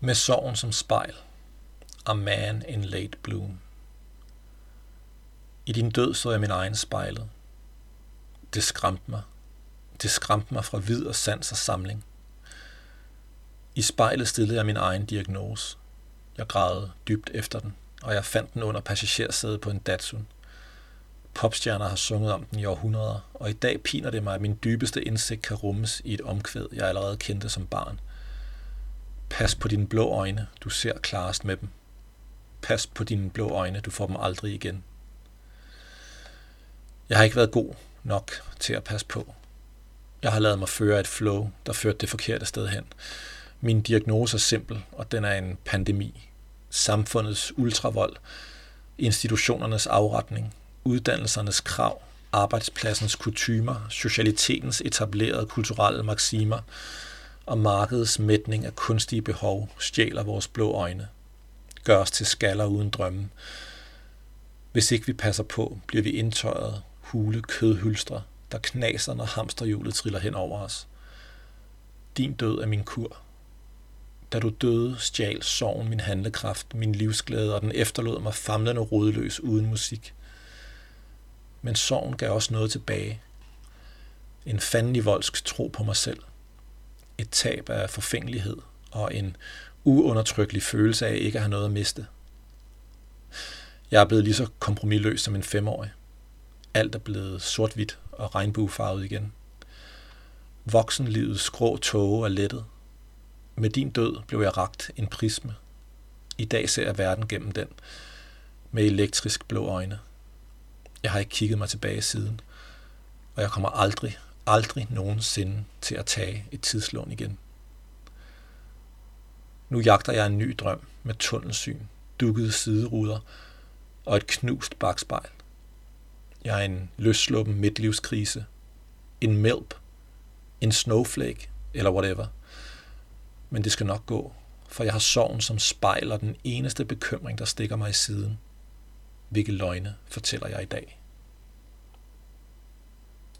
Med sorgen som spejl. A man in late bloom. I din død så jeg min egen spejlet. Det skræmte mig. Det skræmte mig fra vid og sans og samling. I spejlet stillede jeg min egen diagnose. Jeg græd dybt efter den, og jeg fandt den under passagersædet på en Datsun. Popstjerner har sunget om den i århundreder, og i dag piner det mig, at min dybeste indsigt kan rummes i et omkvæd, jeg allerede kendte som barn. Pas på dine blå øjne, du ser klarest med dem. Pas på dine blå øjne, du får dem aldrig igen. Jeg har ikke været god nok til at passe på. Jeg har lavet mig føre et flow, der førte det forkerte sted hen. Min diagnose er simpel, og den er en pandemi. Samfundets ultravold, institutionernes afretning, uddannelsernes krav, arbejdspladsens kutymer, socialitetens etablerede kulturelle maksimer og markedets mætning af kunstige behov stjæler vores blå øjne. Gør os til skaller uden drømme. Hvis ikke vi passer på, bliver vi indtøjet hule kødhylstre, der knaser, når hamsterhjulet triller hen over os. Din død er min kur. Da du døde, stjal sorgen min handlekraft, min livsglæde, og den efterlod mig famlende rodløs uden musik. Men sorgen gav også noget tilbage. En fandelig voldsk tro på mig selv. Et tab af forfængelighed og en uundertrykkelig følelse af ikke at have noget at miste. Jeg er blevet lige så kompromilløs som en femårig. Alt er blevet sort-hvidt og regnbuefarvet igen. Voksenlivets skrå tåge er lettet. Med din død blev jeg ragt en prisme. I dag ser jeg verden gennem den, med elektrisk blå øjne. Jeg har ikke kigget mig tilbage siden, og jeg kommer aldrig, aldrig nogensinde til at tage et tidslån igen. Nu jagter jeg en ny drøm med tunnelsyn, dukkede sideruder og et knust bagspejl. Jeg er en løsluppen midtlivskrise, en milp, en snowflake eller whatever. Men det skal nok gå, for jeg har sorgen som spejler den eneste bekymring, der stikker mig i siden. Hvilke løgne fortæller jeg i dag?